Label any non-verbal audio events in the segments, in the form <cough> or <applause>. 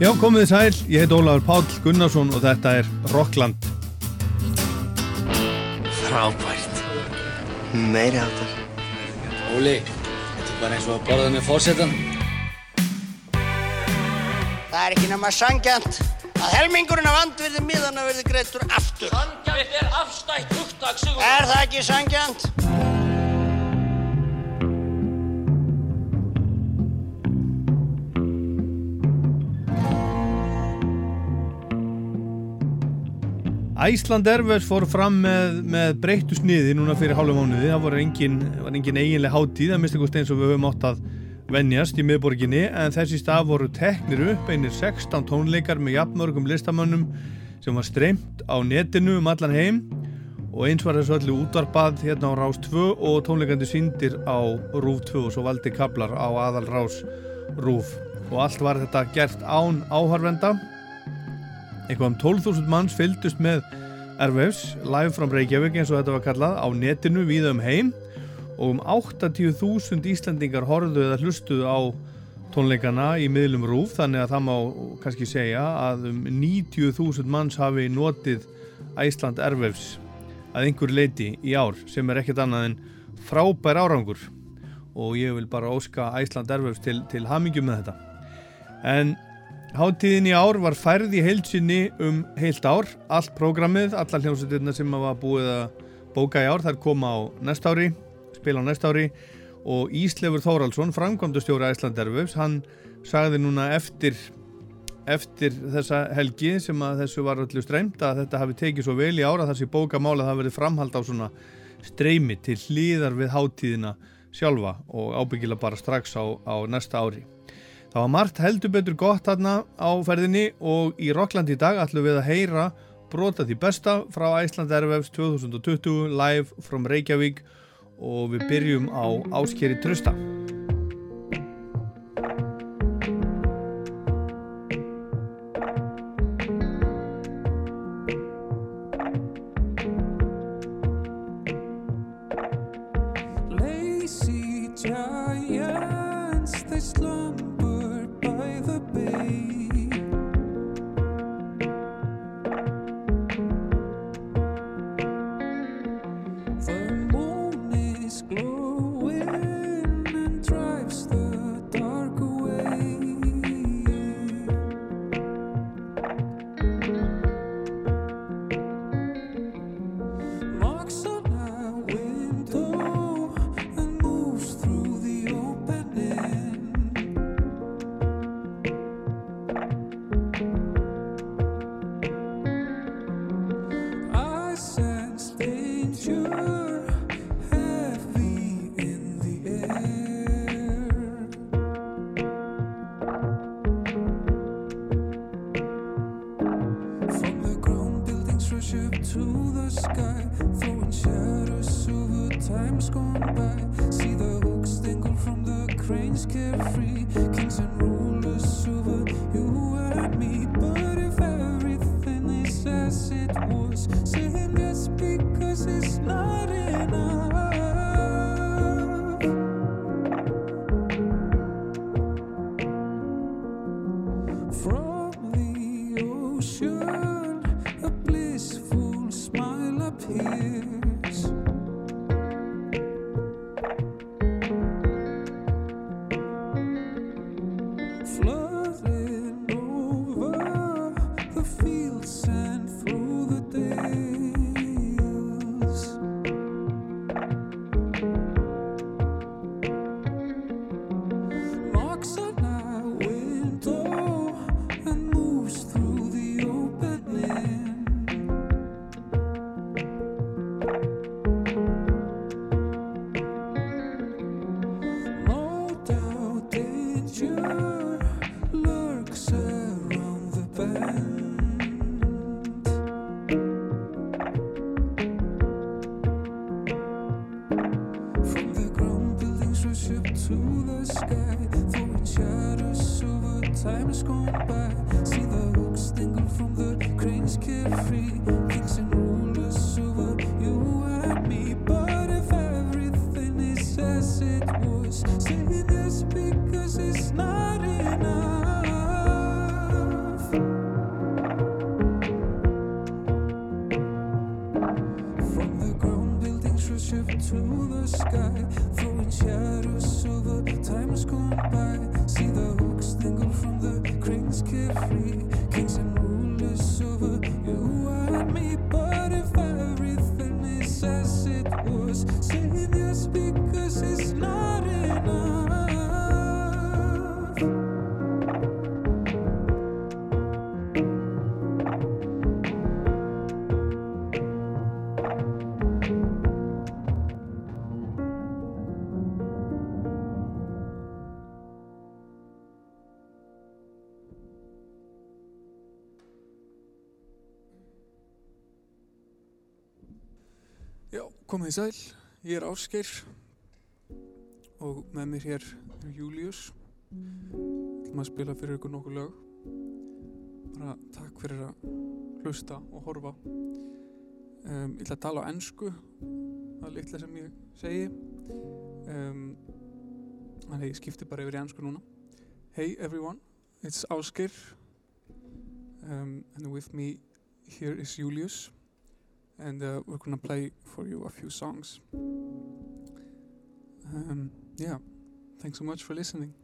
Já, komið þið sæl, ég heit Ólafur Páll Gunnarsson og þetta er Rockland. Frábært. Meiri áttar. Óli, þetta er bara eins og að borða með fórsetan. Það er ekki nema sangjant að helmingurinn af andvirði miðana verði greittur aftur. Sangjant er afstætt hugtak, Sigur. Er það ekki sangjant? Æsland Erfers fór fram með, með breyttu sniði núna fyrir hálfa mánuði. Það engin, var engin eiginlega hátíð, það misti eins og við höfum átt að vennjast í miðborginni en þessi stað voru teknir upp einir 16 tónleikar með jafnmörgum listamönnum sem var streymt á netinu um allan heim. Og eins var þessu öllu útvarpað hérna á Rás 2 og tónleikandi síndir á Rúf 2 og svo valdi kablar á aðal Rás Rúf og allt var þetta gert án áharvenda eitthvað um 12.000 manns fylgdust með Ervefs live from Reykjavík eins og þetta var kallað á netinu við um heim. Og um 80.000 Íslandingar horfðu eða hlustuðu á tónleikana í miðlum rúf þannig að það má kannski segja að um 90.000 manns hafi notið Æsland Ervefs að einhver leiti í ár sem er ekkert annað en frábær árangur. Og ég vil bara óska Æsland Ervefs til, til hamingjum með þetta. En Háttíðin í ár var færð í heilsinni um heilt ár, allt prógramið, alla hljómsveitirna sem var búið að bóka í ár, þær koma á næst ári, spila á næst ári og Íslefur Þóraldsson, framkvæmdustjóra Æslanderfus, hann sagði núna eftir, eftir þessa helgi sem að þessu var allir streymt að þetta hafi tekið svo vel í ára þessi bókamála það verið framhald á svona streymi til hlýðar við háttíðina sjálfa og ábyggilega bara strax á, á næsta ári. Það var margt heldur betur gott þarna á ferðinni og í Rockland í dag ætlum við að heyra brota því besta frá Æsland Ervefs 2020 live from Reykjavík og við byrjum á Áskeri Trusta. carefree komið sæl, ég er Ásgeir og með mér hér er Július. Þú maður að spila fyrir ykkur nokkuð lög. Bara takk fyrir að hlusta og horfa. Um, ég ætla að tala á ennsku, það er litla sem ég segi. Um, þannig að ég skipti bara yfir í ennsku núna. Hey everyone, it's Ásgeir um, and with me here is Julius and uh, we're gonna play for you a few songs. Um, yeah, thanks so much for listening.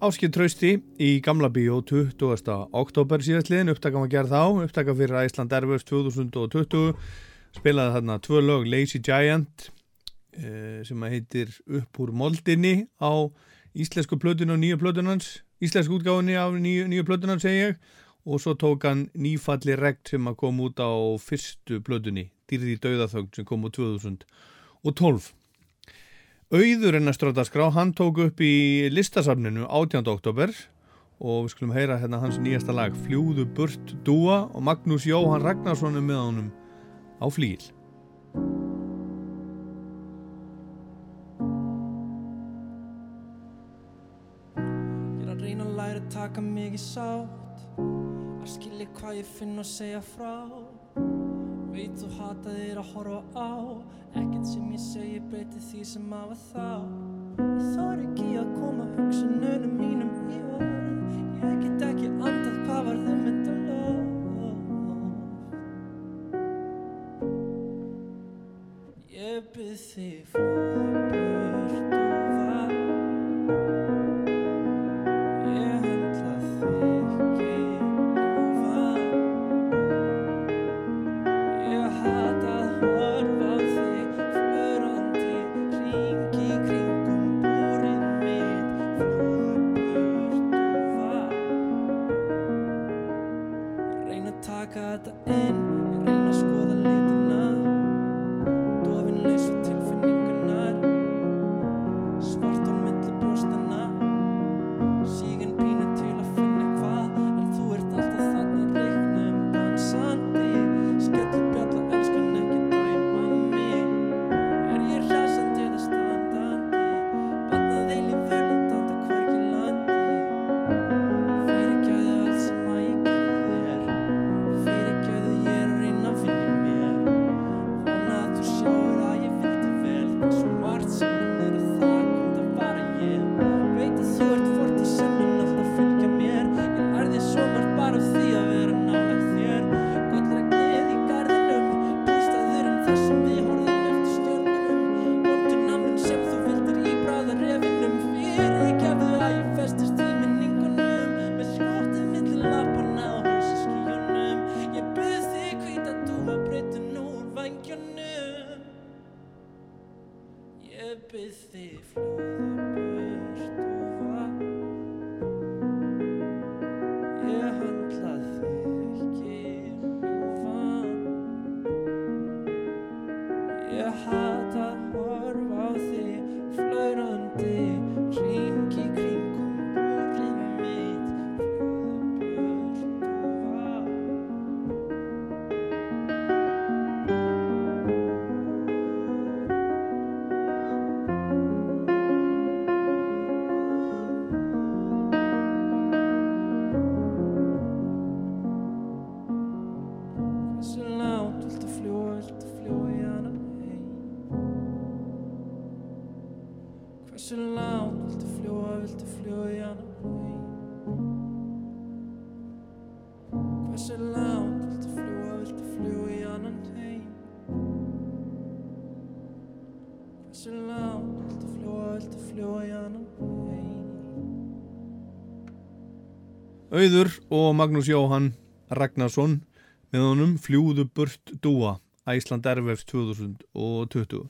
Áskil Trausti í Gamla Bíó 20. oktober síðastliðin, upptaka var gerð þá, upptaka fyrir Æsland Erfurs 2020, spilaði þarna tvö lög Lazy Giant eh, sem að heitir Upp úr moldinni á íslensku plötun og nýju plötunans, íslensku útgáðinni af nýju, nýju plötunans segi ég og svo tók hann nýfalli rekt sem að kom út á fyrstu plötunni, Dýrði í dauðaþögn sem kom úr 2012. Auður en að strátaskrá, hann tók upp í listasafninu 18. oktober og við skulum heyra hérna hans nýjasta lag Fljúðu burt dúa og Magnús Jóhann Ragnarsson er með honum á flíl. Ég er að reyna að læra að taka mig í sátt Að skilja hvað ég finn og segja frá Veit þú hata þér að horfa á? Ekkert sem ég segi breyti því sem að var þá. Ég þarf ekki að koma hugsununum mínum í orð. Ég get ekki andað hvað var þeim þetta lof Ég byrð þig flóða Auður og Magnús Jóhann Ragnarsson með honum Fljúðu burt dúa Æsland Erfefs 2020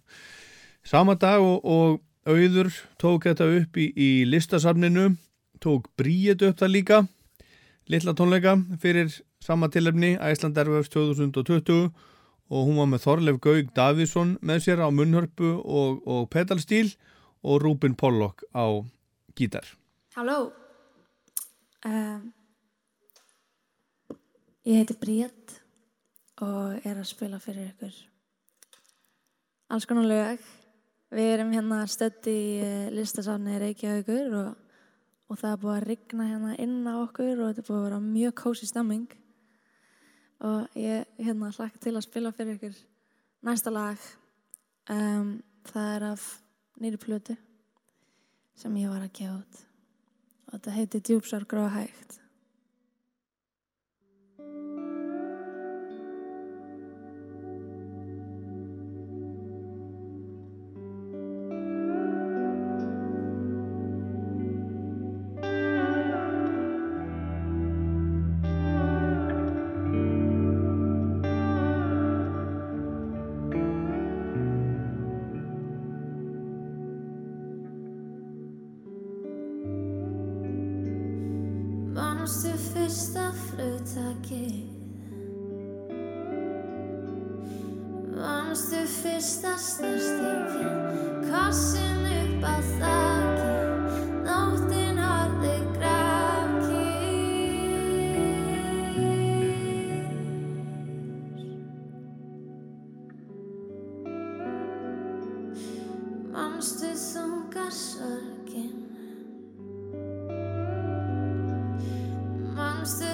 Sama dag og, og Auður tók þetta upp í, í listasafninu tók Bríet upp það líka litla tónleika fyrir sama tilefni Æsland Erfefs 2020 og hún var með Þorleif Gaug Davíðsson með sér á munnhörpu og, og pedalstíl og Rúbin Pollock á gítar. Halló. Um, Ég heiti Bríett og er að spila fyrir ykkur. Alls konar lög. Við erum hérna stödd í eh, listasafni Reykjavíkur og, og það er búið að rigna hérna inn á okkur og þetta er búið að vera mjög kósi stemming. Og ég hérna hlakka til að spila fyrir ykkur. Næsta lag um, það er af nýri plötu sem ég var að gefa út. Og þetta thank you komstu þunga sorgin. Manstu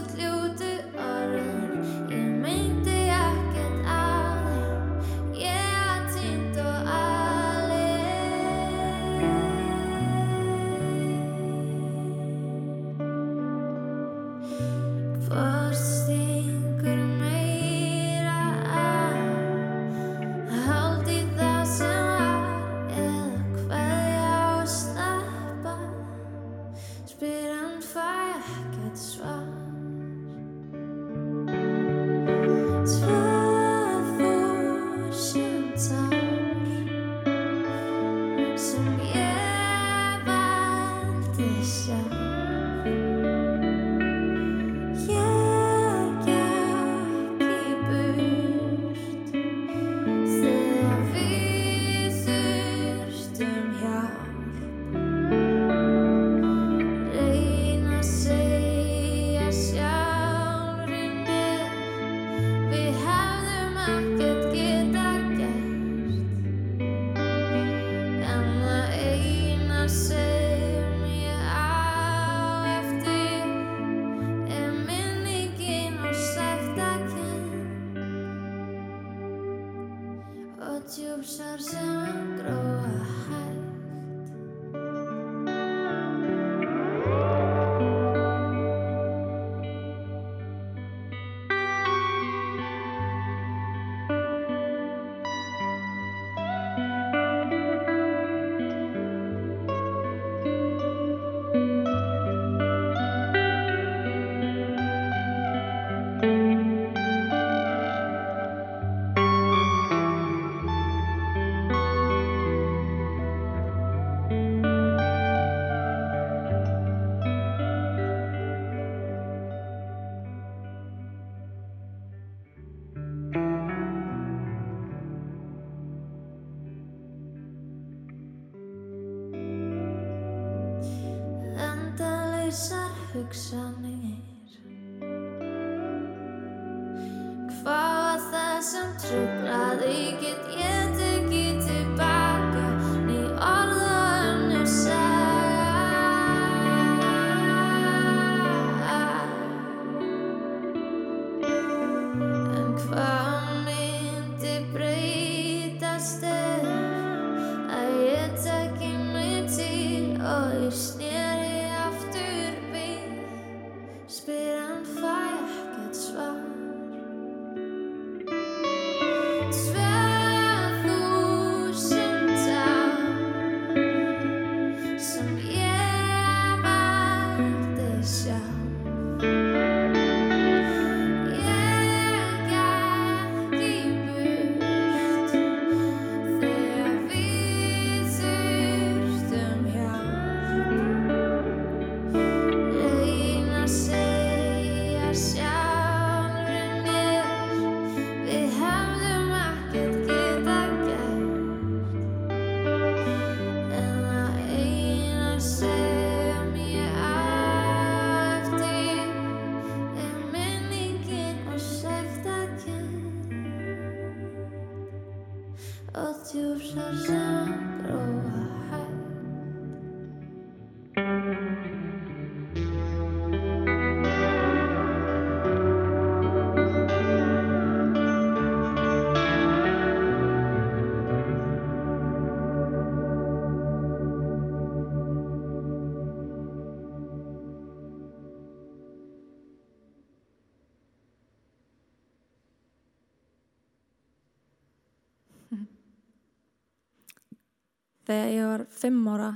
þegar ég var fimm ára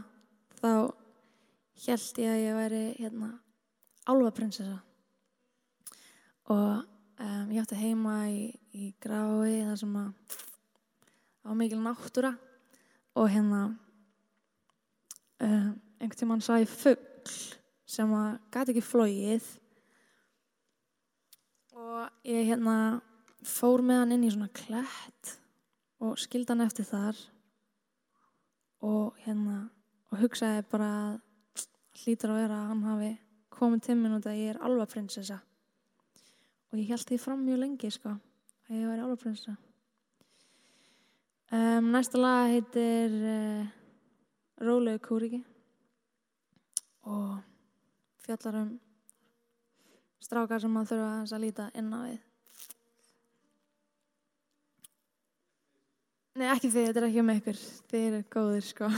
þá held ég að ég væri hérna álvaprinsessa og um, ég átti heima í, í grái þar sem að á mikil náttúra og hérna um, einhvern tíma hann sá ég fuggl sem að gæti ekki flóið og ég hérna fór með hann inn í svona klætt og skildi hann eftir þar og hérna og hugsaði bara að <tsk> hlýtur að vera að hann hafi komið til minn út að ég er alva prinsessa og ég held því fram mjög lengi sko að ég væri alva prinsessa um, næsta lag heitir uh, Rólegu kúriki og fjallar um strákar sem maður þurfa aðeins að líta inn á við Nei, ekki þið, þetta er ekki um ykkur. Þið eru góðir, sko. <laughs>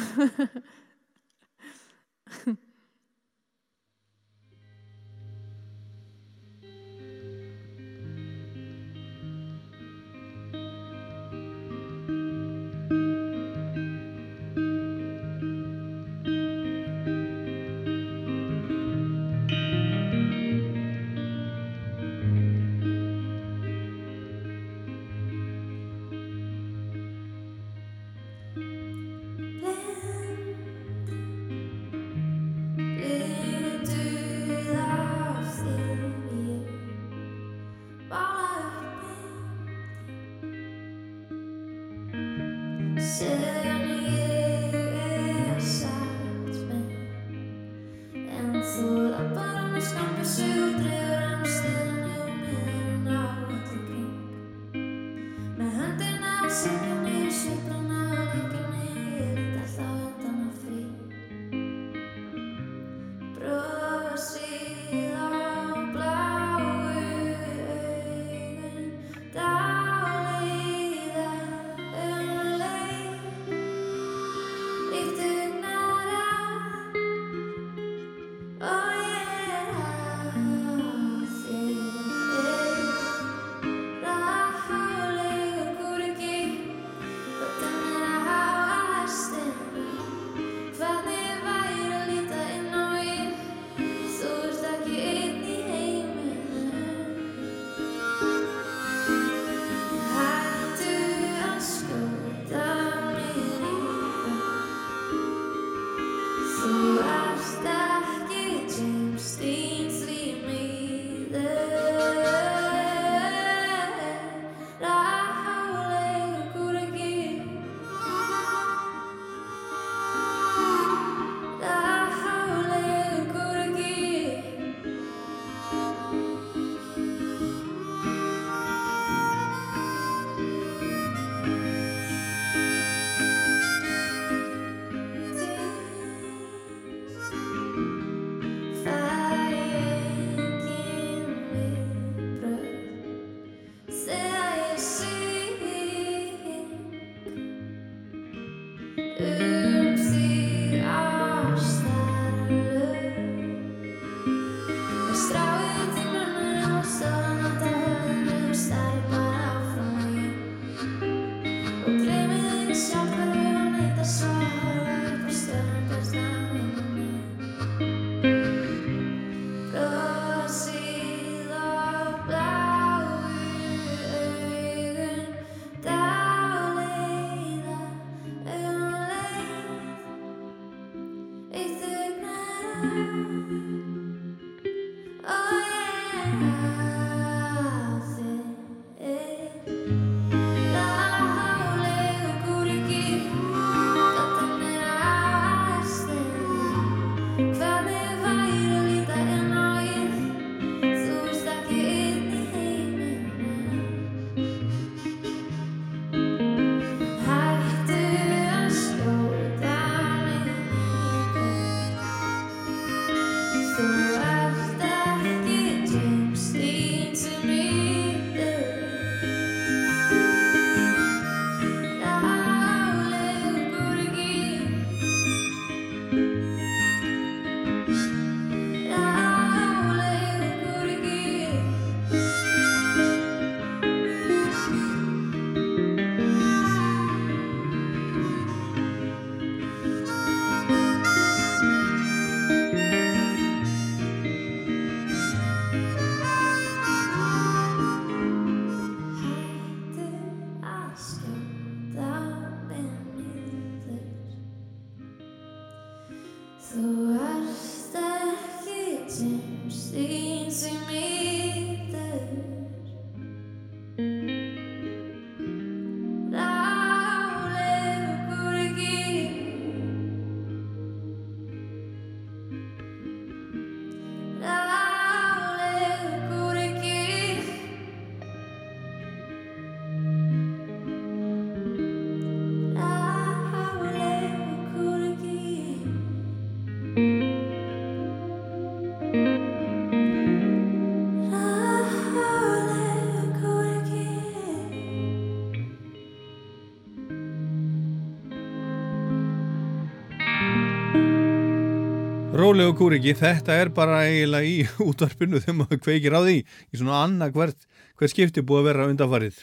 Rólegu kúriki, þetta er bara eiginlega í <laughs> útvarpinu þegar maður kveikir á því í svona annað hvert, hvert skipti búið að vera undanfarið.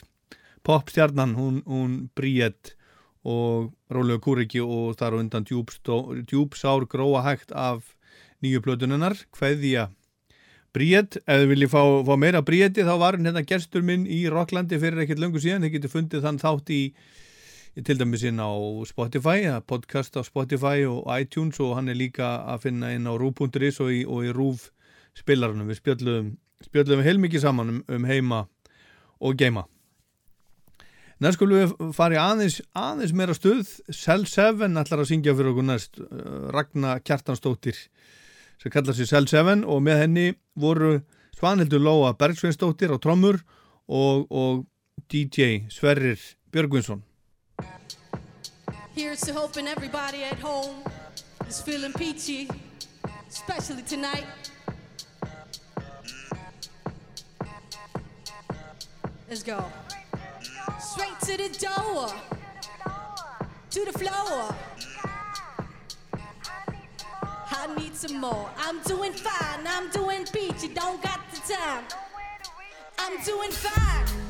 Popstjarnan, hún, hún Bríett og Rólegu kúriki og þar á undan djúpsár gróa hægt af nýju plötununnar, Kveðja Bríett, ef þið viljið fá, fá meira Bríetti þá var hérna gerstur minn í Rocklandi fyrir ekkert löngu síðan, þið getur fundið þann þátt í til dæmis inn á Spotify, podcast á Spotify og iTunes og hann er líka að finna inn á rú.is og í, í rúf spilarunum. Við spjöldum, spjöldum heilmikið saman um, um heima og geima. Næst skulum við fara í aðeins, aðeins meira stuð. Cell 7 ætlar að syngja fyrir okkur næst. Ragnar Kjartansdóttir sem kallar sér Cell 7 og með henni voru Svanhildur Lóa Bergsveinsdóttir á trommur og, og DJ Sverrir Björgvinsson. Here's to hoping everybody at home is feeling peachy, especially tonight. Let's go. Straight to the door, to the floor. I need some more. I'm doing fine, I'm doing peachy, don't got the time. I'm doing fine.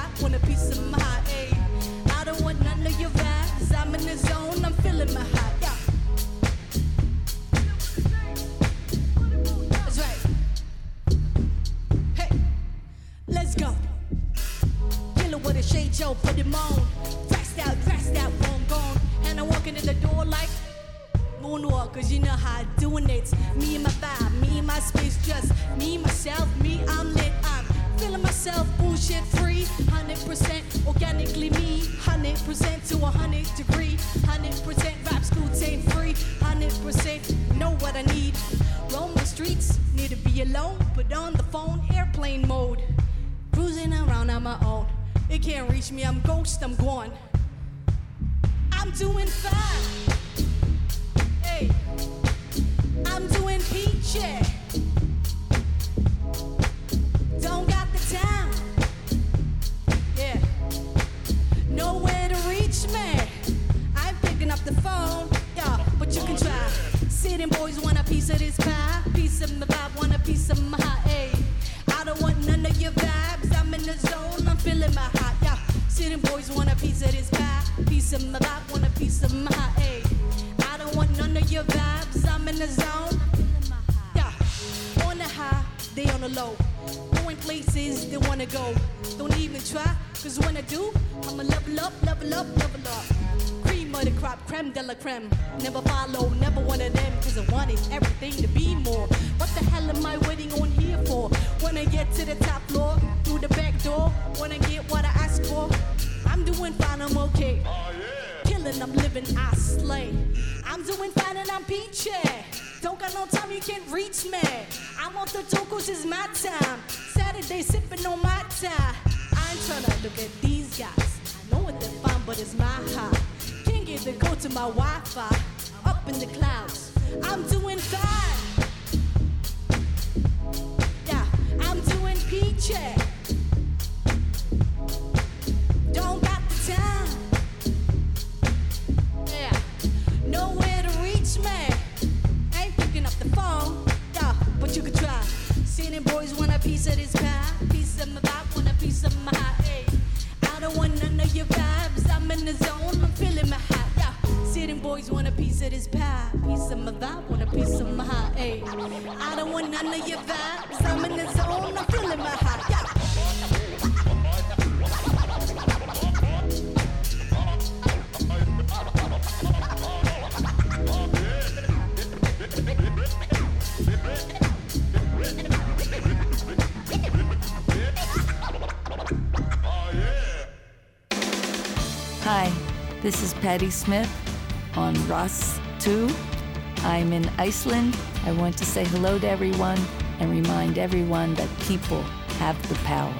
zone, my high. Yeah. Let's go. With a shade. Dressed out, dressed out, gone. And I'm walking in the door like you know how I doing it. Me and my vibe, me and my space, just me, myself, me, I'm lit. I'm feeling myself bullshit free. 100% organically me. 100% to 100 degree. 100% rap school taint free. 100% know what I need. Roam the streets, need to be alone. Put on the phone, airplane mode. Cruising around on my own. It can't reach me, I'm ghost, I'm gone. I'm doing fine. Hey, I'm doing peachy. Go. Don't even try, cause when I do, I'ma level up, level up, level up. Cream of the crop, creme de la creme. Never follow, never one of them, cause I wanted everything to be more. What the hell am I waiting on here for? Wanna get to the top floor, through the back door. Wanna get what I asked for? I'm doing fine, I'm okay. Oh, Killing, I'm living, I slay. I'm doing fine and I'm peachy. Don't got no time, you can't reach me. I'm on the tacos, it's my time. The clouds, I'm doing fine. Patty Smith on Ross 2. I'm in Iceland. I want to say hello to everyone and remind everyone that people have the power.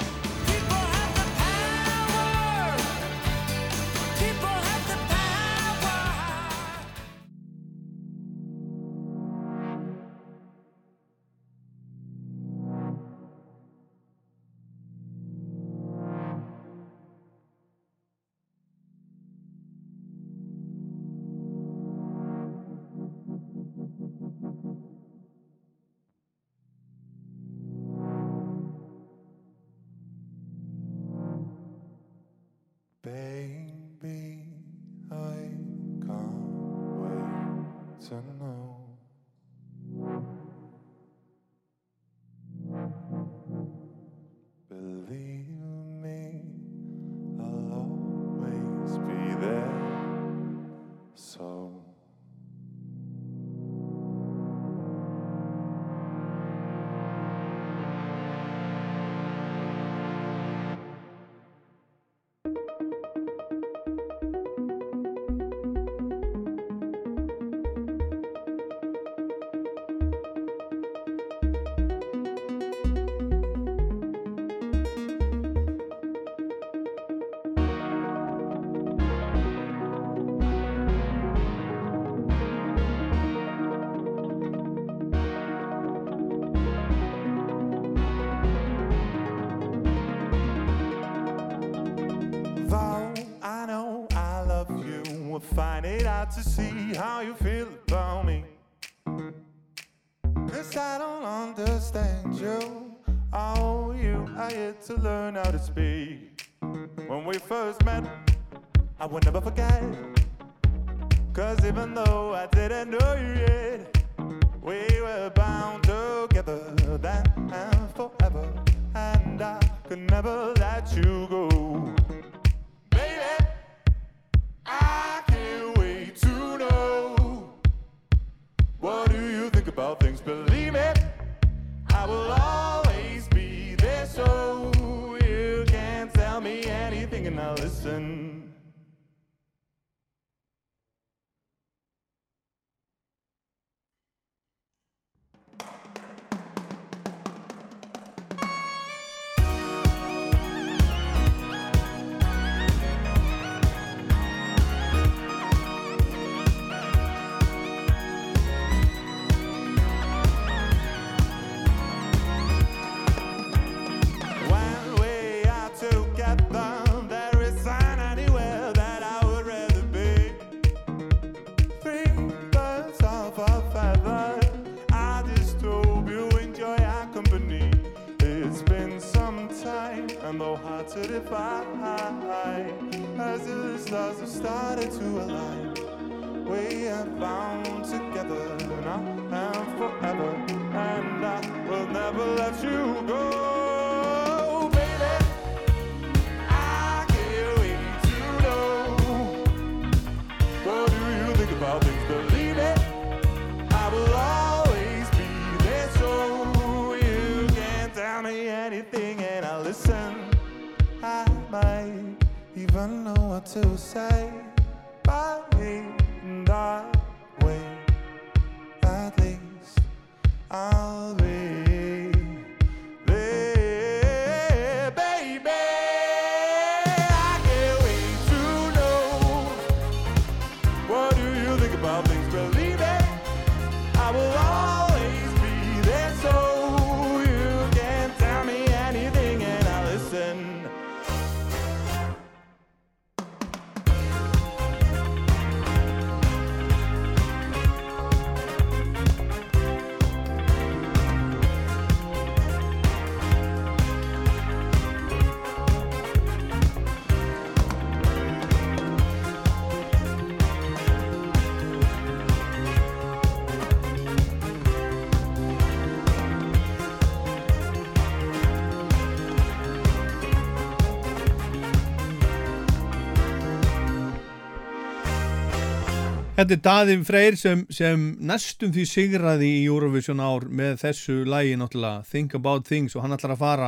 Þetta er Daðin Freyr sem, sem næstum því sigraði í Eurovision ár með þessu lægi náttúrulega Think About Things og hann ætlar að fara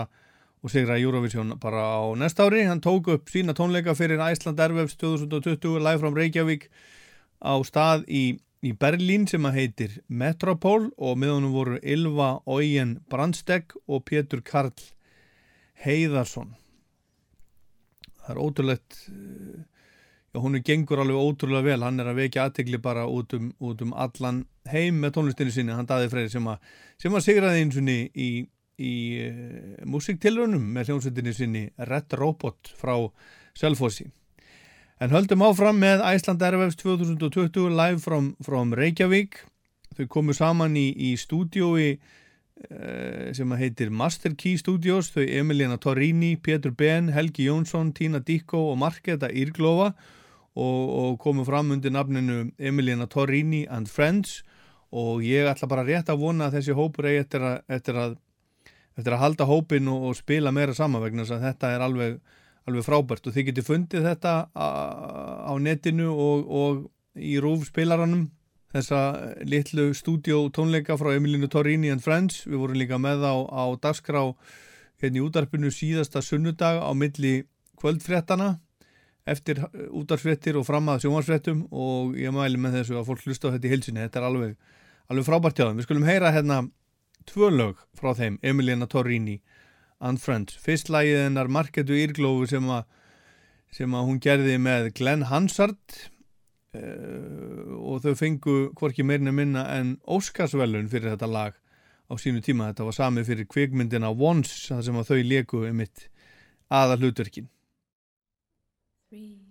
og sigra í Eurovision bara á næsta ári. Hann tók upp sína tónleika fyrir Æsland Ervefs 2020 live from Reykjavík á stað í, í Berlín sem að heitir Metropol og með honum voru Ylva Ójen Brandsteg og Pétur Karl Heiðarsson. Það er ótrúlegt eh, já hún er gengur alveg ótrúlega vel hann er að vekja aðtegli bara út um, út um allan heim með tónlistinni sinni hann daði freyri sem að, sem að sigraði eins og í, í uh, músiktilrunum með hljómsveitinni sinni Red Robot frá Selfossi En höldum áfram með Æsland Airwaves 2020 live from, from Reykjavík. Þau komu saman í, í stúdiói uh, sem heitir Master Key Studios. Þau Emiliana Torrini, Pétur Ben, Helgi Jónsson, Tína Dikko og Marketa Írglófa og, og komu fram undir nafninu Emiliana Torrini and Friends. Og ég ætla bara rétt að vona að þessi hópur eigi eftir að, eftir að, eftir að halda hópin og, og spila meira saman vegna þess að þetta er alveg alveg frábært. Og þið getur fundið þetta á, netinu og, og í rúf spilaranum. Þessa litlu stúdjó tónleika frá Emilinu Torrini and Friends. Við vorum líka með á, á dagskrá hérna í útarpinu síðasta sunnudag á milli kvöldfréttana eftir útarfréttir og fram að sjómarsfréttum og ég mæli með þessu að fólk hlusta á þetta í hilsinni, þetta er alveg, alveg frábært hjá þeim við skulum heyra hérna tvö lög frá þeim, Emilina Torrini and Friends. Fyrst lagið hennar Marketu Írglófu sem, sem að hún gerði með Glenn Hansard uh, og þau fengu hvorki meirinu minna en Óskarsvellun fyrir þetta lag á sínu tíma. Þetta var samið fyrir kvikmyndina Once sem að þau leku um mitt aðal hlutverkin. free.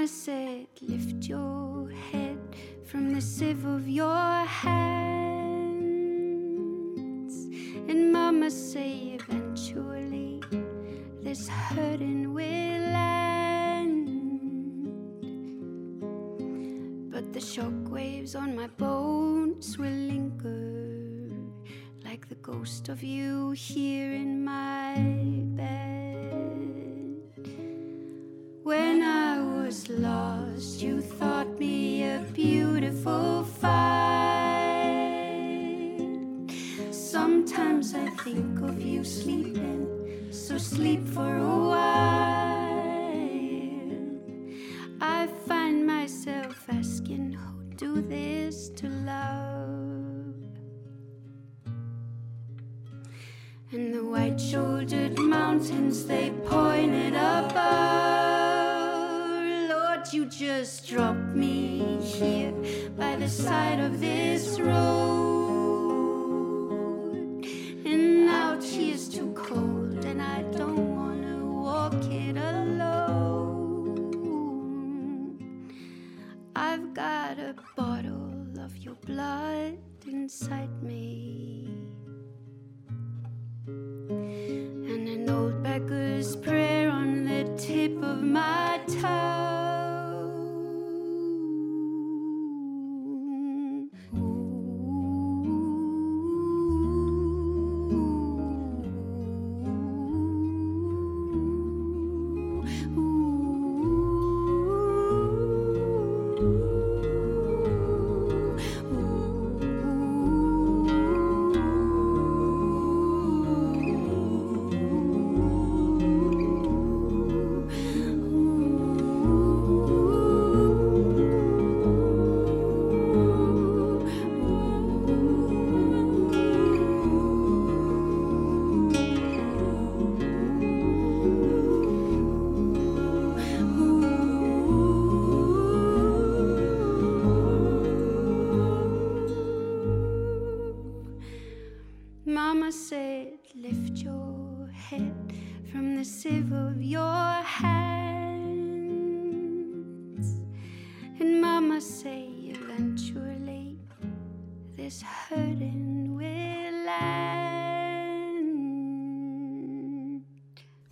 Mama said, lift your head from the sieve of your hands. And Mama say, eventually, this hurting will end. But the shock waves on my bones will linger like the ghost of you here me here by the side of this road.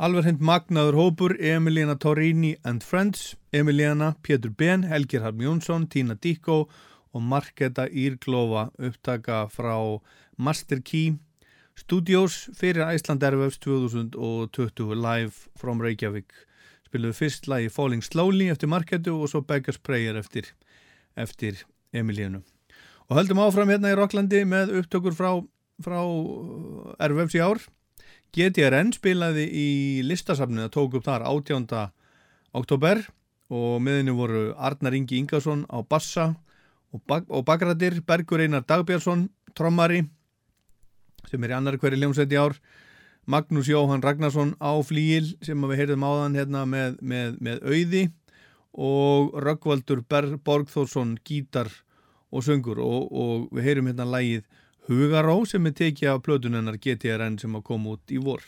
Alveg hreint magnaður hópur Emiliana Torrini and Friends Emiliana, Pétur Ben, Helgir Harm Jónsson Tína Díkó og Marketa Írglófa upptaka frá Master Key Studios fyrir Æsland Airwaves 2020 live from Reykjavík. Spiluðu fyrst lagi Falling Slowly eftir Marketu og svo Beggar's Prayer eftir, eftir Emilianu og höldum áfram hérna í Rocklandi með upptökur frá, frá Airwaves í ár GTRN spilaði í listasafnið að tók upp þar 18. oktober og meðinu voru Arnar Ingi Ingarsson á bassa og, bak og bakrættir Bergur Einar Dagbjörnsson, trommari sem er í annar hverju ljómsveit í ár Magnús Jóhann Ragnarsson á flíil sem við heyrðum áðan hérna með, með, með auði og Röggvaldur Borgþórsson gítar og söngur og, og við heyrum hérna lægið Hugaró sem er tekið af plötunennar GTRN sem að koma út í vor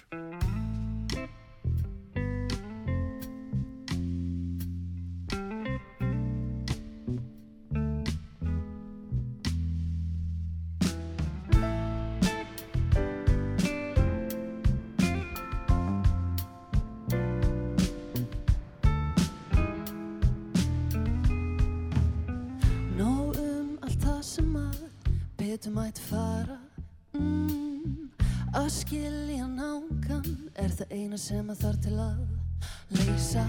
sem að þarf til að leysa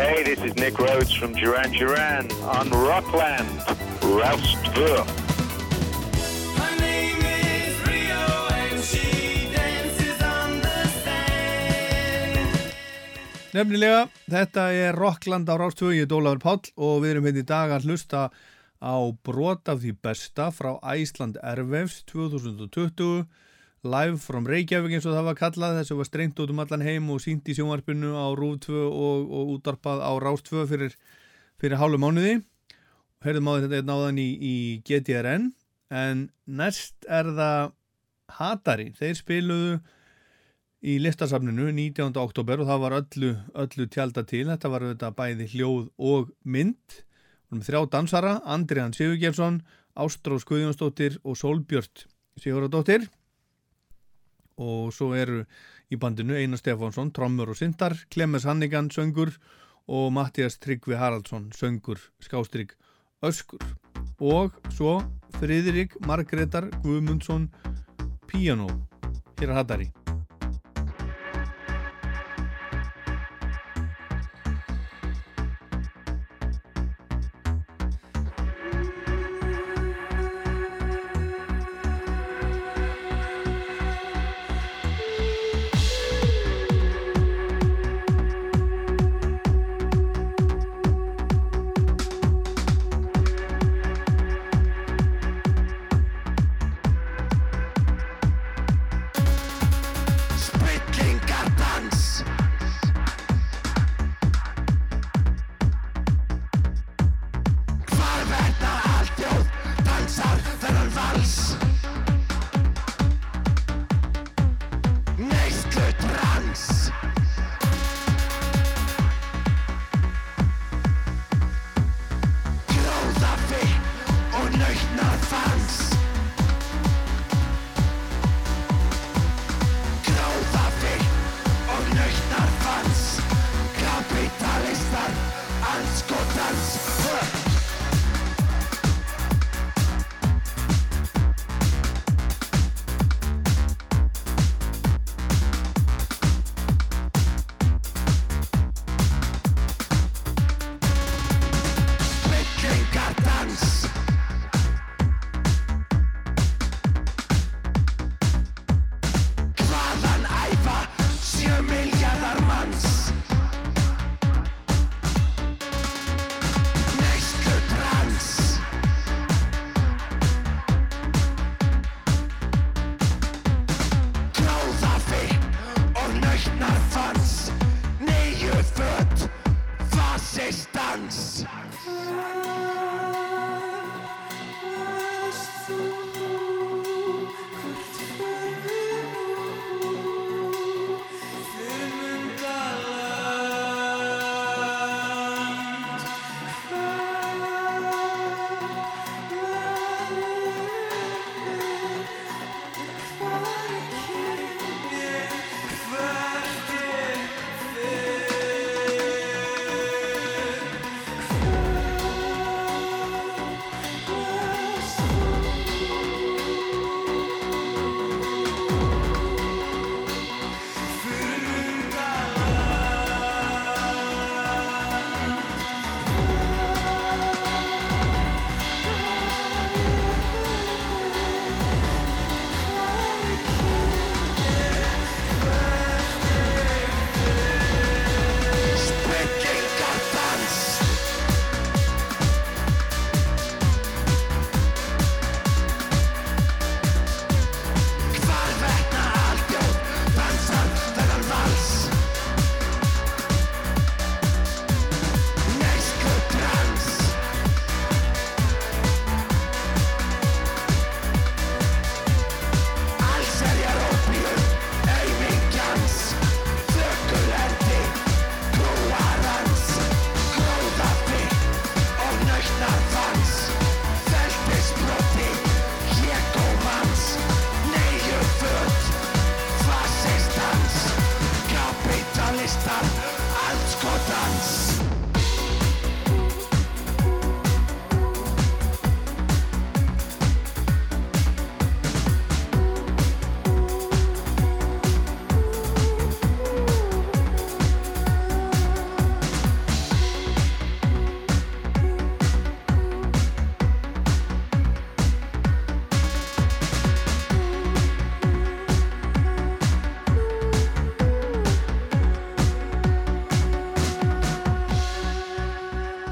Hey, this is Nick Rhodes from Duran Duran on Rockland, Roust 2. Her name is Rio and she dances on the sand. Nefnilega, þetta er Rockland á Rástvögu, ég er Dólafur Páll og við erum hérna í dag að hlusta á brot af því besta frá Æsland Ervefs 2020 live from Reykjavík eins og það var kallað. Þessu var strengt út um allan heim og sínt í sjónvarpinu á Rúf 2 og, og útarpað á Rás 2 fyrir, fyrir hálfu mánuði. Og heyrðum á þetta náðan í, í GTRN en næst er það Hatari, þeir spiluðu í listasafninu 19. oktober og það var öllu, öllu tjálta til, þetta var þetta bæði hljóð og mynd. Og þrjá dansara, Andriðan Sigurgjersson Ástrós Guðjónsdóttir og Solbjört Sigurðardóttir og svo eru í bandinu Einar Stefánsson, trommur og syndar Klemmes Hannigan, söngur og Mattias Tryggvi Haraldsson, söngur skástrygg öskur. Og svo Friðrik Margreðar Guðmundsson Piano hér er Hattari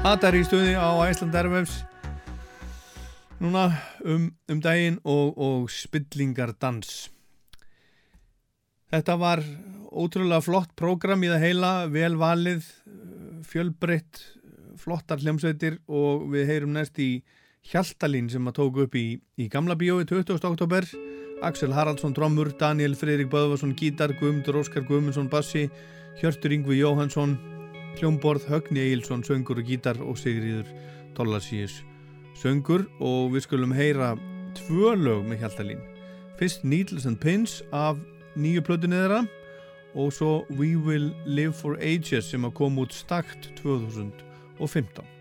Atar í stuði á Æsland Erfefs núna um, um daginn og, og spillingardans Þetta var ótrúlega flott prógram í það heila, vel valið fjölbreytt flottar hljómsveitir og við heyrum næst í Hjaltalín sem að tóku upp í, í Gamla Bíói 20. oktober Axel Haraldsson drömmur, Daniel Freirik Böðvarsson gítar, Guðmundur Óskar Guðmundsson bassi, Hjörtur Yngvi Jóhansson Hljómborð Högni Egilson söngur og gítar og Sigriður Tollarsíus söngur og við skulum heyra tvö lög með Hjaltalín. Fyrst Needles and Pins af nýju plötunni þeirra og svo We Will Live for Ages sem að koma út stakt 2015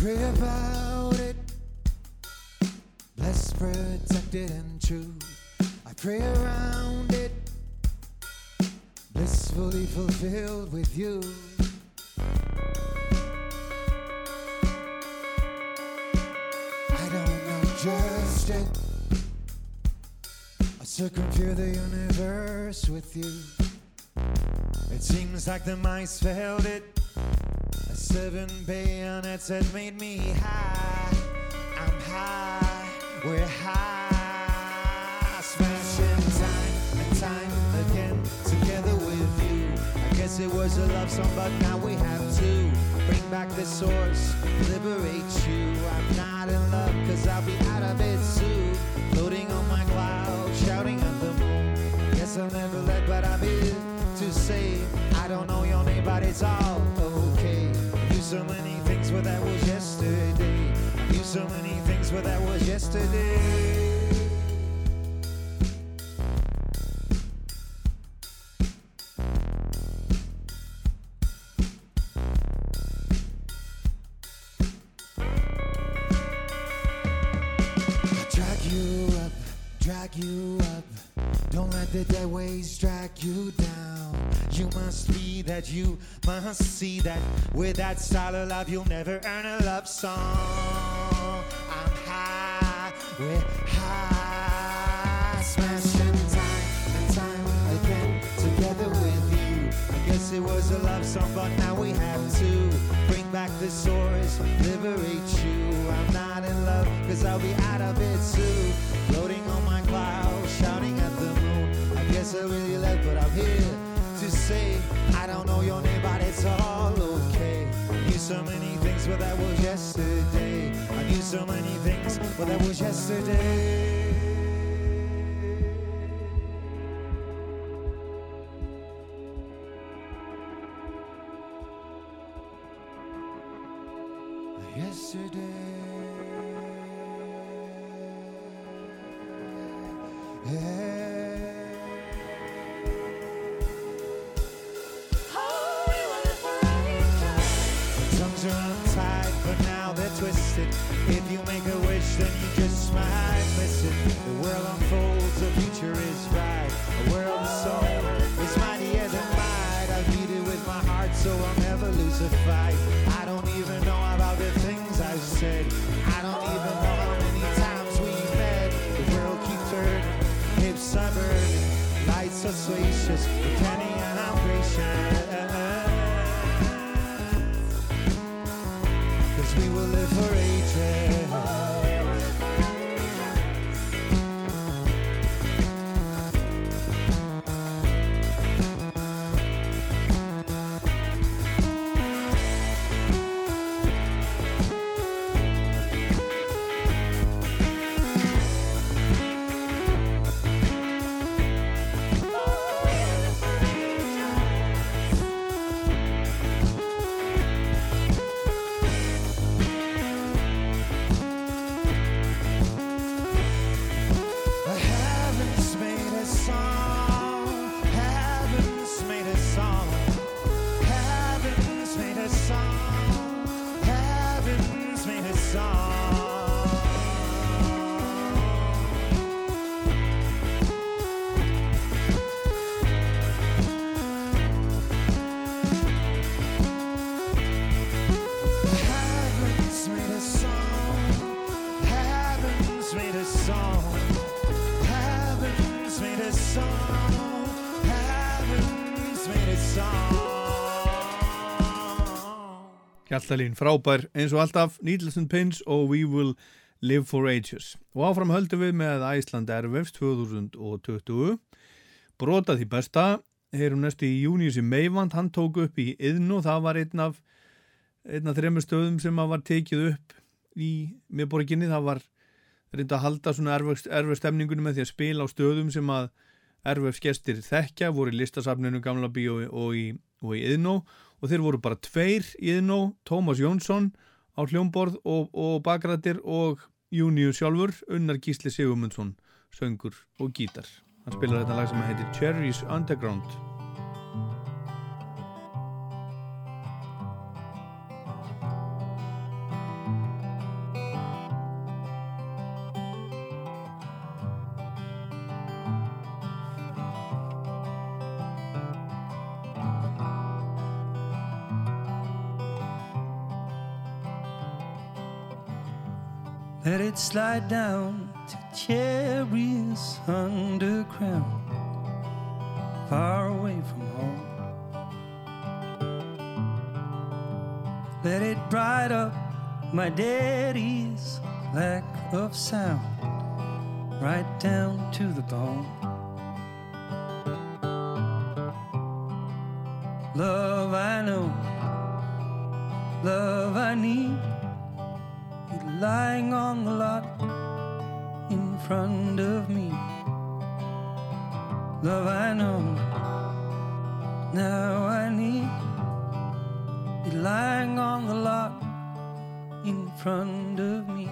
pray about it, blessed, protected, and true. I pray around it, blissfully fulfilled with you. I don't know just yet. I circumvent the universe with you. It seems like the mice failed it. Seven bayonets had made me high. I'm high, we're high. Smashing time and time again together with you. I guess it was a love song, but now we have to bring back the source, liberate you. I'm not in love, cause I'll be out of it soon. Floating on my cloud, shouting at the moon. Guess I'll never let, but I'm here to say I don't know your name, but it's all so many things, but that was yesterday. I knew so many things, but that was yesterday. Drag you up, drag you up. Don't let the dead drag you down. You must that, you must see that. With that style of love, you'll never earn a love song. I'm high, we're high. Smashing time and time again together with you. I guess it was a love song, but now we have to bring back the source, liberate you. I'm not in love, cause I'll be out of it soon. Floating on my cloud, shouting at the moon. I guess I really left, but I'm here to say I don't know your name, but it's all okay. So many things, but that was yesterday. I knew so many things, but that was yesterday. Yesterday. Tongues then you Hjaltalín, frábær eins og alltaf Needles and Pins og We Will Live for Ages. Og áfram höldum við með Æsland Airwaves 2020 brotað því besta heyrum næstu í júni sem Meivand hann tók upp í Yðn og það var einn af einn af þremur stöðum sem að var tekið upp í miðborginni. Það var reynda að halda svona erfið stemningunum með því að spila á stöðum sem að erfið gestir þekkja voru í listasafninu Gamla Bíó og í, og í Yðnó og þeir voru bara tveir í Yðnó Tómas Jónsson á hljómborð og, og bakrættir og Júniu sjálfur Unnar Gísli Sigurmundsson söngur og gítar. Hann spilar þetta lag sem heitir Cherries Underground Let it slide down to cherries underground, far away from home. Let it bright up my daddy's lack of sound, right down to the bone. Love I know, love I need lying on the lot in front of me. Love I know, now I need you lying on the lot in front of me.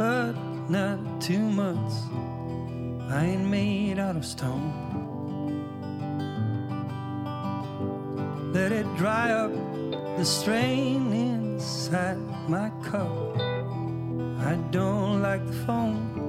But not too much. I ain't made out of stone. Let it dry up the strain inside my cup. I don't like the phone.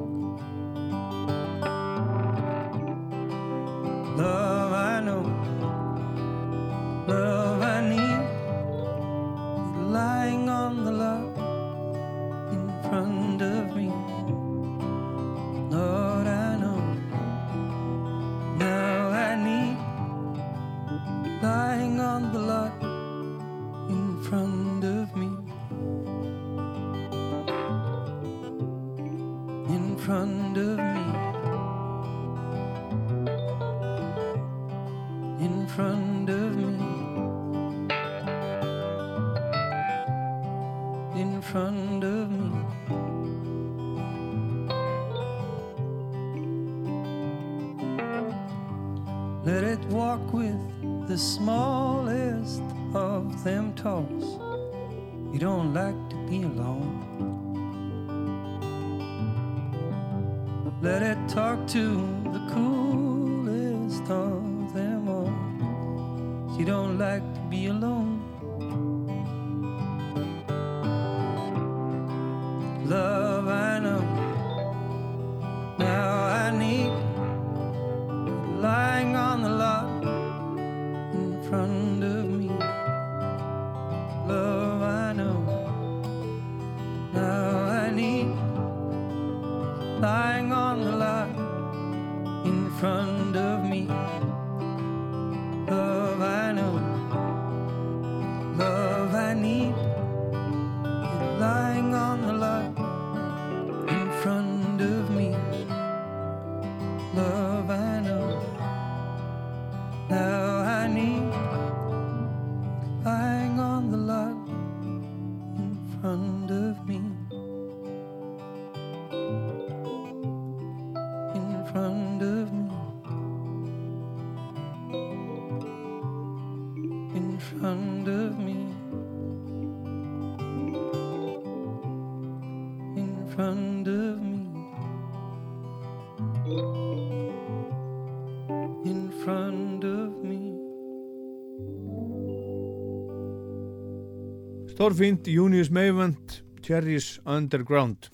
Stórfínt, Junius Meivand, Cherries Underground.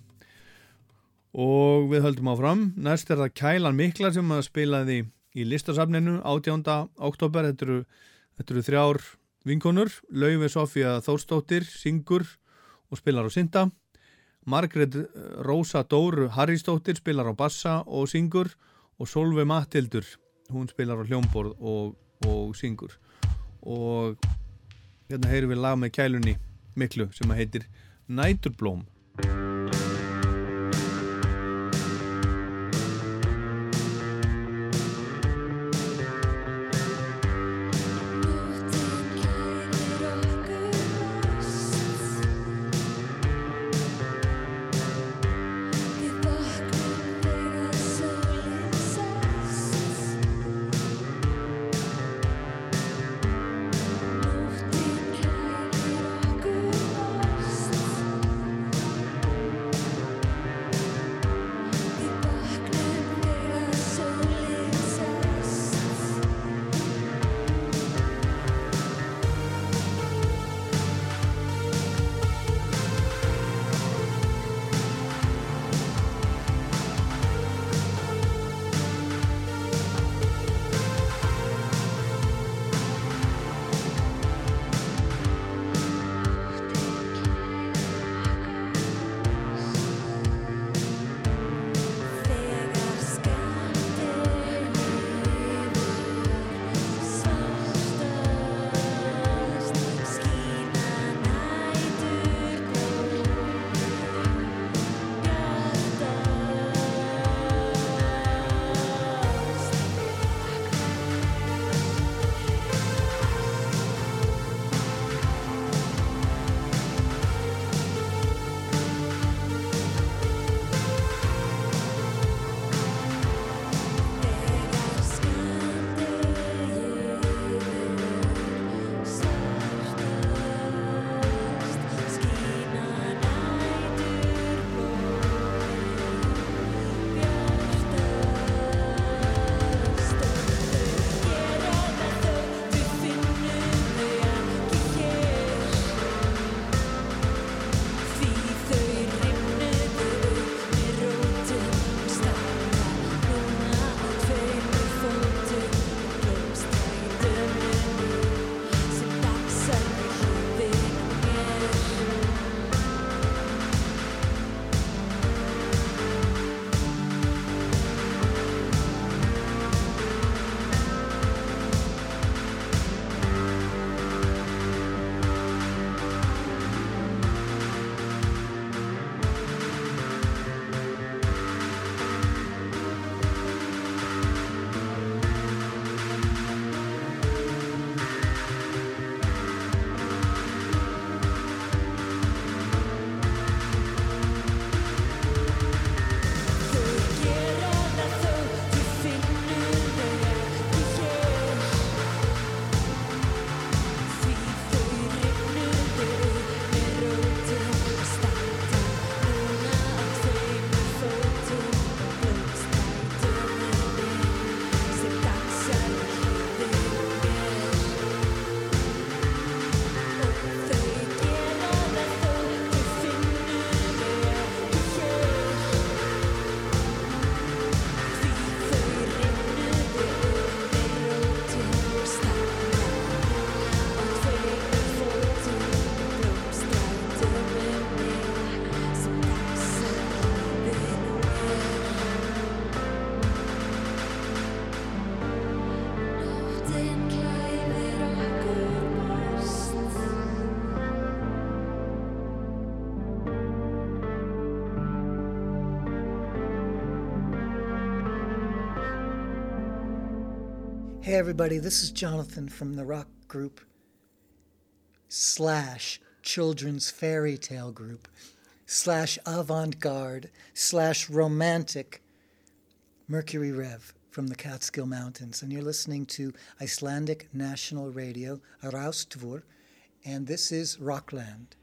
Og við höldum áfram. Næst er það Kælan Mikla sem að spilaði í listasafninu 18. oktober þetta eru, þetta eru þrjár vinkonur. Laufi Sofía Þórsdóttir syngur og spilar á synda. Margrét eh, Rósa Dóru Harrisdóttir spilar á bassa og syngur. Og Solveig Mattildur hún spilar á hljómborð og, og syngur. Og hérna heyrum við lag með kælunni miklu sem að heitir Næturblóm everybody, this is Jonathan from the rock group slash children's fairy tale group slash avant garde slash romantic Mercury Rev from the Catskill Mountains. And you're listening to Icelandic National Radio, Araustvur, and this is Rockland.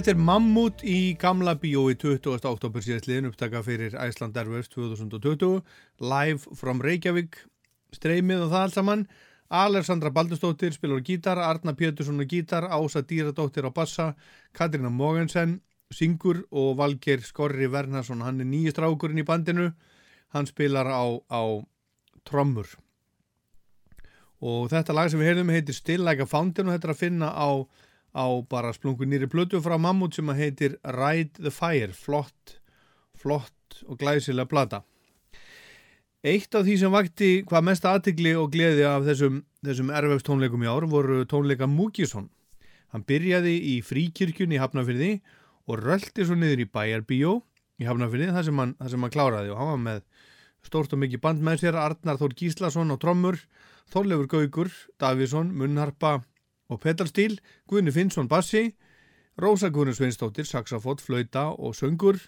Þetta er Mammut í gamla bíói 20. oktober síðastliðin upptaka fyrir Æsland Airwaves 2020 live from Reykjavík streymið og það allt saman Alessandra Baldursdóttir spilur gítar Arna Pétursson á gítar, Ása Dýradóttir á bassa Katrína Mogensen syngur og Valgeir Skorri Vernarsson hann er nýjist rákurinn í bandinu hann spilar á, á trommur og þetta lag sem við heyrðum heitir Still Like a Fountain og þetta er að finna á á bara splungu nýri plötu frá Mammut sem að heitir Ride the Fire flott, flott og glæsilega plata Eitt af því sem vakti hvað mest aðtigli og gleði af þessum, þessum erfæfst tónleikum í ár voru tónleika Múkisson. Hann byrjaði í fríkirkjun í Hafnafyrði og röldi svo niður í Bæjarbíó í Hafnafyrði þar sem hann, þar sem hann kláraði og hann var með stórt og mikið band með sér Arnar Þór Gíslason á trommur, Þorleifur Gaugur, Davísson, Munnharpa og Pedalstíl, Guðni Finnsson bassi, Rósa Guðni Sveinstóttir, saxafót, flauta og söngur,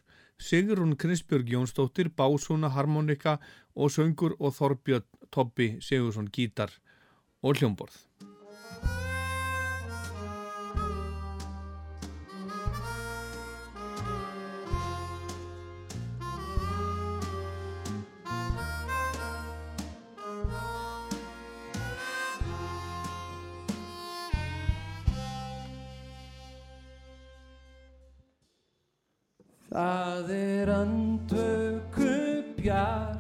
Sigrun Kristbjörg Jónsdóttir, básuna, harmonika og söngur og Þorbjörn Tobbi Sigursson gítar og hljómborð. Það er andvöku bjart,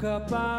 sem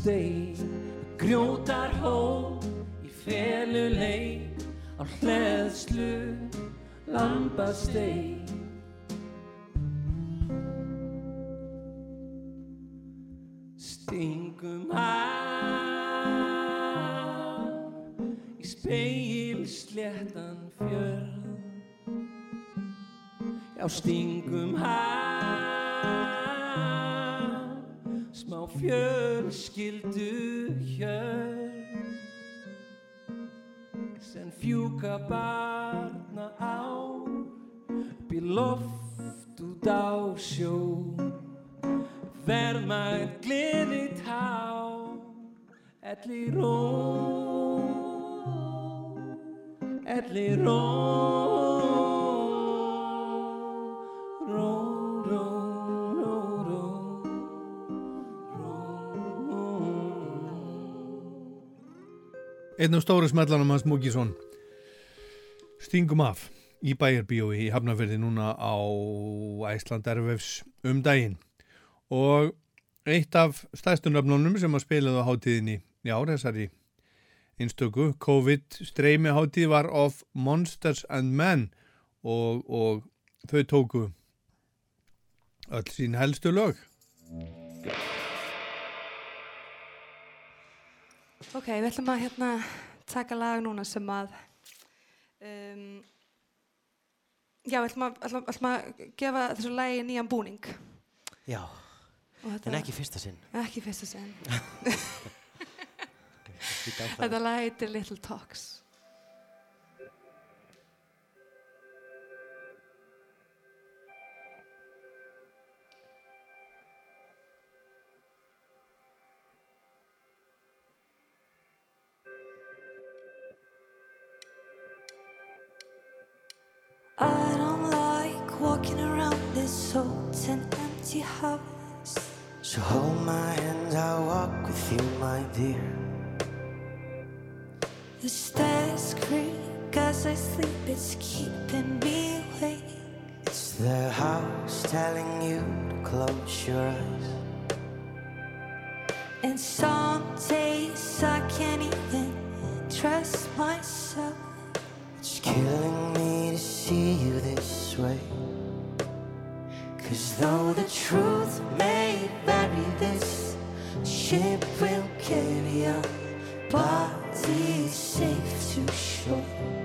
lambasteik Grjótar hól í felu leik Á hleðslu lambasteik Stingum að í speil sléttan fjörð. Já, stingum að smá fjölskyldu hjörn sem fjúka barna á bíloft út á sjó. Verma eitt gleði tá elli ró elli ró. Einn af stóru smellanum hans Múkisson stingum af í bæjarbíói í Hafnarferði núna á Æsland Erfefs um daginn og eitt af stæðstunöfnunum sem að spilaði á hátíðinni í ár þessari einstöku COVID streymi hátíð var of Monsters and Men og, og þau tóku öll sín helstu lög Ok, við ætlum að hérna taka lag núna sem að um, já, við ætlum að, ætlum, ætlum að gefa þessu lagi nýjan búning Já, en ekki fyrsta sinn. Ekki <laughs> fyrsta sinn. Þetta lag heitir Little Talks So hold my hand, I'll walk with you, my dear. The stairs creak as I sleep, it's keeping me awake. It's the house telling you to close your eyes. And some days I can't even trust myself. It's killing me to see you this way. Ship will carry our bodies safe to shore.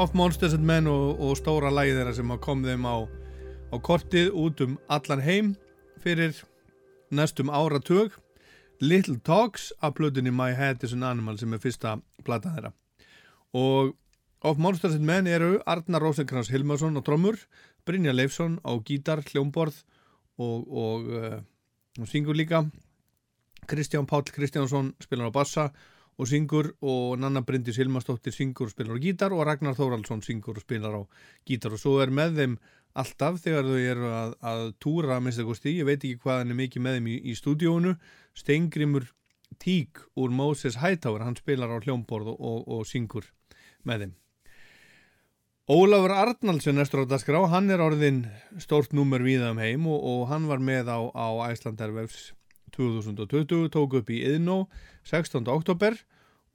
Of Monsters and Men og, og stóra lagi þeirra sem kom þeim á, á kortið út um allan heim fyrir næstum áratug. Little Talks af plötunni My Head is an Animal sem er fyrsta plata þeirra. Og Of Monsters and Men eru Arnar Rosenkrantz Hilmarsson á trommur Brynja Leifsson á gítar, hljómborð og, og, uh, og syngur líka. Kristján Páll Kristjánsson spilar á bassa og syngur og Nanna Bryndis Hilmarsdóttir syngur og spilar á gítar og Ragnar Þóraldsson syngur og spilar á gítar. Og svo er með þeim alltaf þegar þau eru að, að túra að minnst eitthvað ég veit ekki hvað hann er mikið með þeim í, í stúdíónu Steingrimur Tík úr Moses Hightower, hann spilar á hljómborð og, og, og syngur með þeim. Ólafur Arnaldsson er strátt að skrá, hann er orðin stórt númer við um heim og, og hann var með á, á Æslandarvefs 2020, tók upp í Yðnó 16. oktober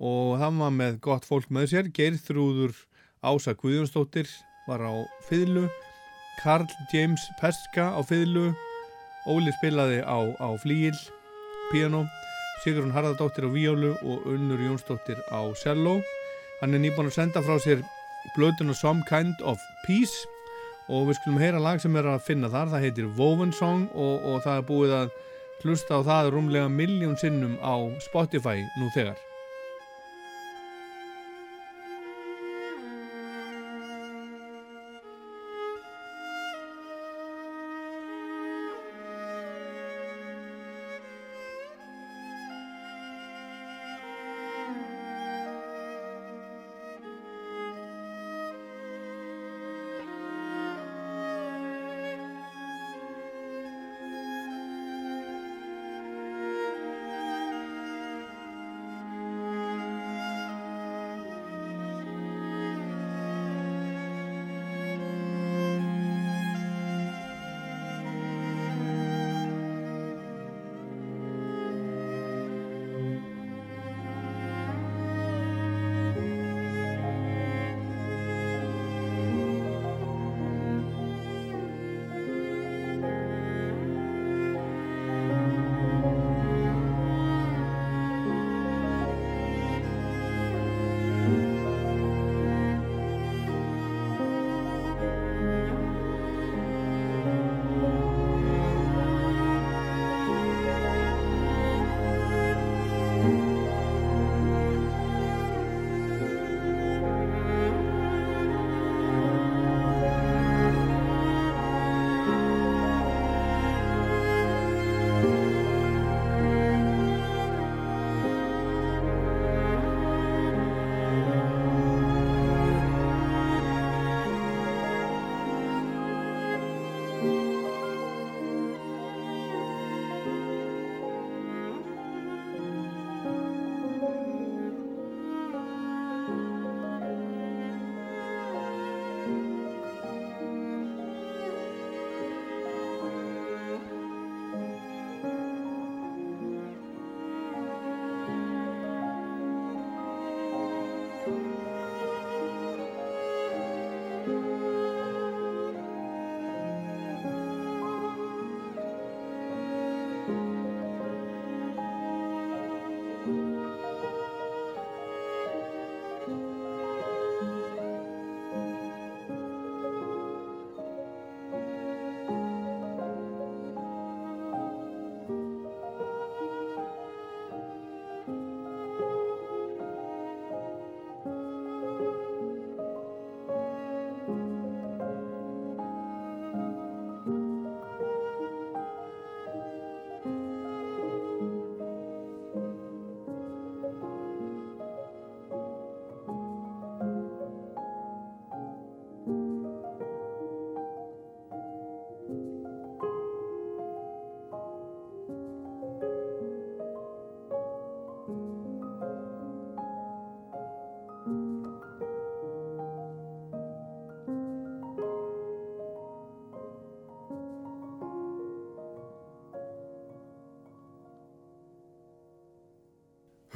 og hann var með gott fólk með sér Geirþrúður Ása Guðjónsdóttir var á fiðlu Karl James Peska á fiðlu Óli spilaði á, á flíil piano, Sigrun Harðardóttir á víólu og Unnur Jónsdóttir á cello hann er nýbúin að senda frá sér blötuna Some Kind of Peace og við skulum heyra lag sem er að finna þar það heitir Woven Song og, og það er búið að hlusta á það rúmlega miljón sinnum á Spotify nú þegar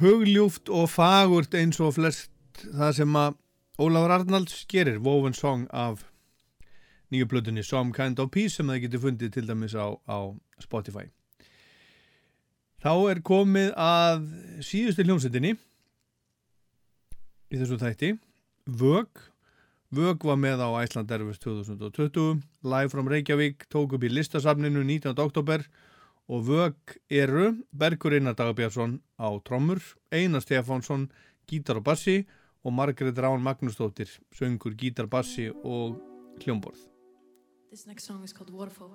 hugljúft og fagurt eins og flest það sem að Ólafur Arnalds gerir Woven Song af nýju blöðunni Some Kind of Peace sem það getur fundið til dæmis á, á Spotify. Þá er komið að síðustu hljómsettinni í þessu þætti. Vög. Vög var með á Æslanderfus 2020 Live from Reykjavík tók upp í listasafninu 19. oktober og vög eru Bergur Einar Dagabjafsson á trommur, Einar Stefánsson gítar og bassi og Margret Rán Magnúsdóttir söngur gítar, bassi og hljómborð. This next song is called Waterfall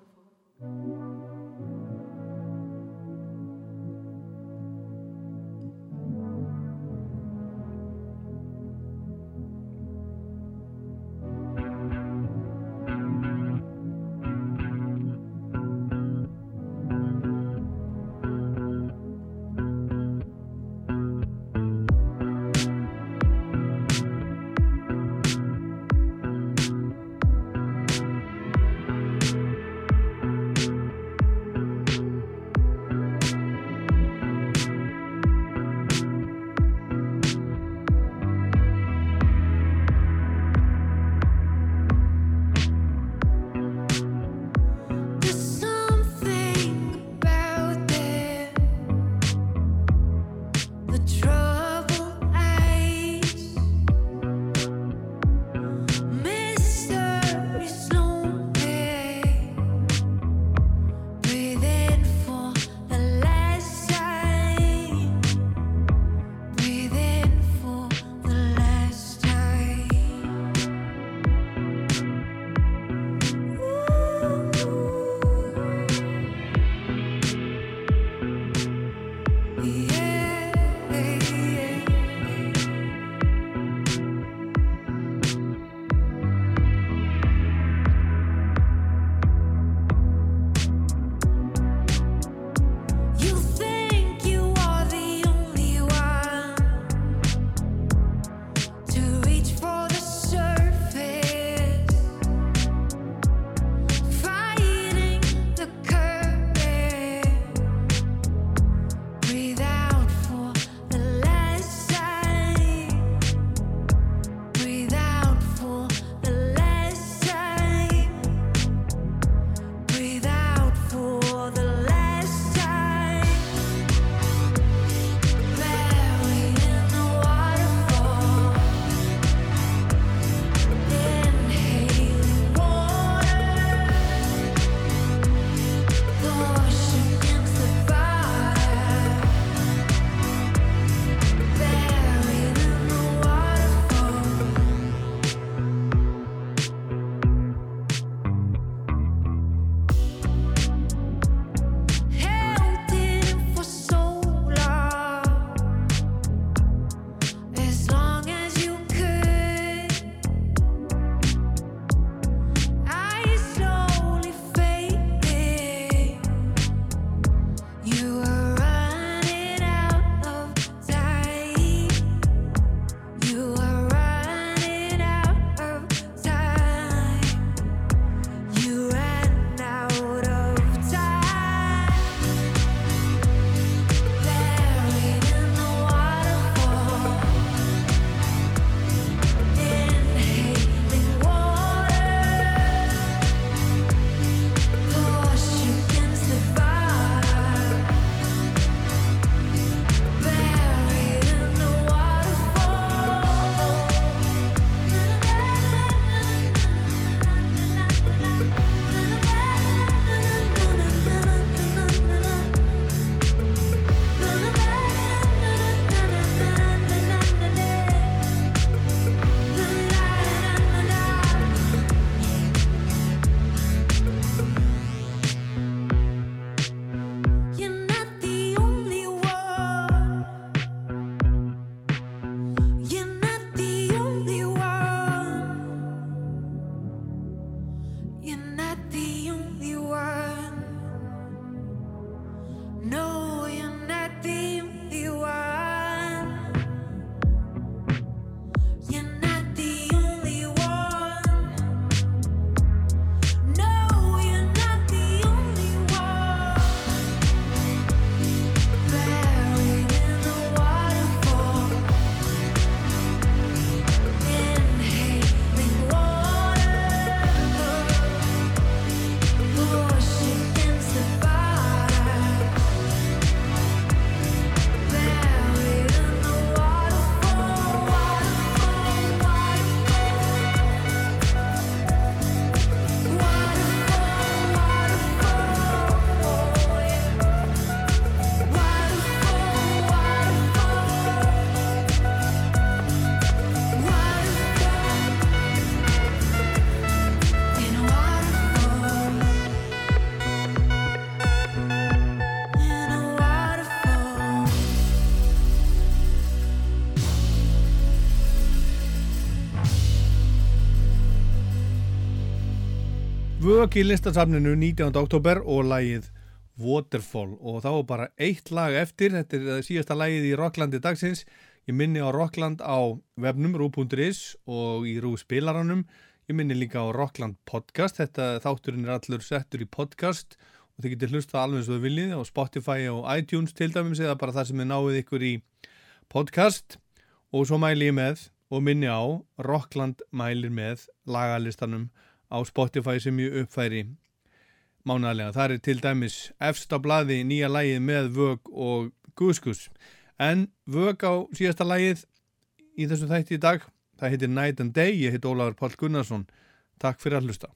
og lagið Waterfall. Og þá er bara eitt lag eftir, þetta er það síðasta lagið í Rocklandi dagsins. Ég minni á Rockland á webnum rú.is og í rú spilaranum. Ég minni líka á Rockland podcast. Þetta þátturinn er allur settur í podcast. Og þið getur hlusta alveg eins og þið viljið á Spotify og iTunes til dæmis eða bara það sem þið náið ykkur í podcast. Og svo mæli ég með og minni á Rockland mælir með lagalistanum á Spotify sem ég uppfæri mánaðlega. Það er til dæmis efst á blaði nýja lægið með vög og guskus. En vög á síðasta lægið í þessu þætti í dag, það heitir Night and Day, ég heit Ólafur Pál Gunnarsson. Takk fyrir að hlusta.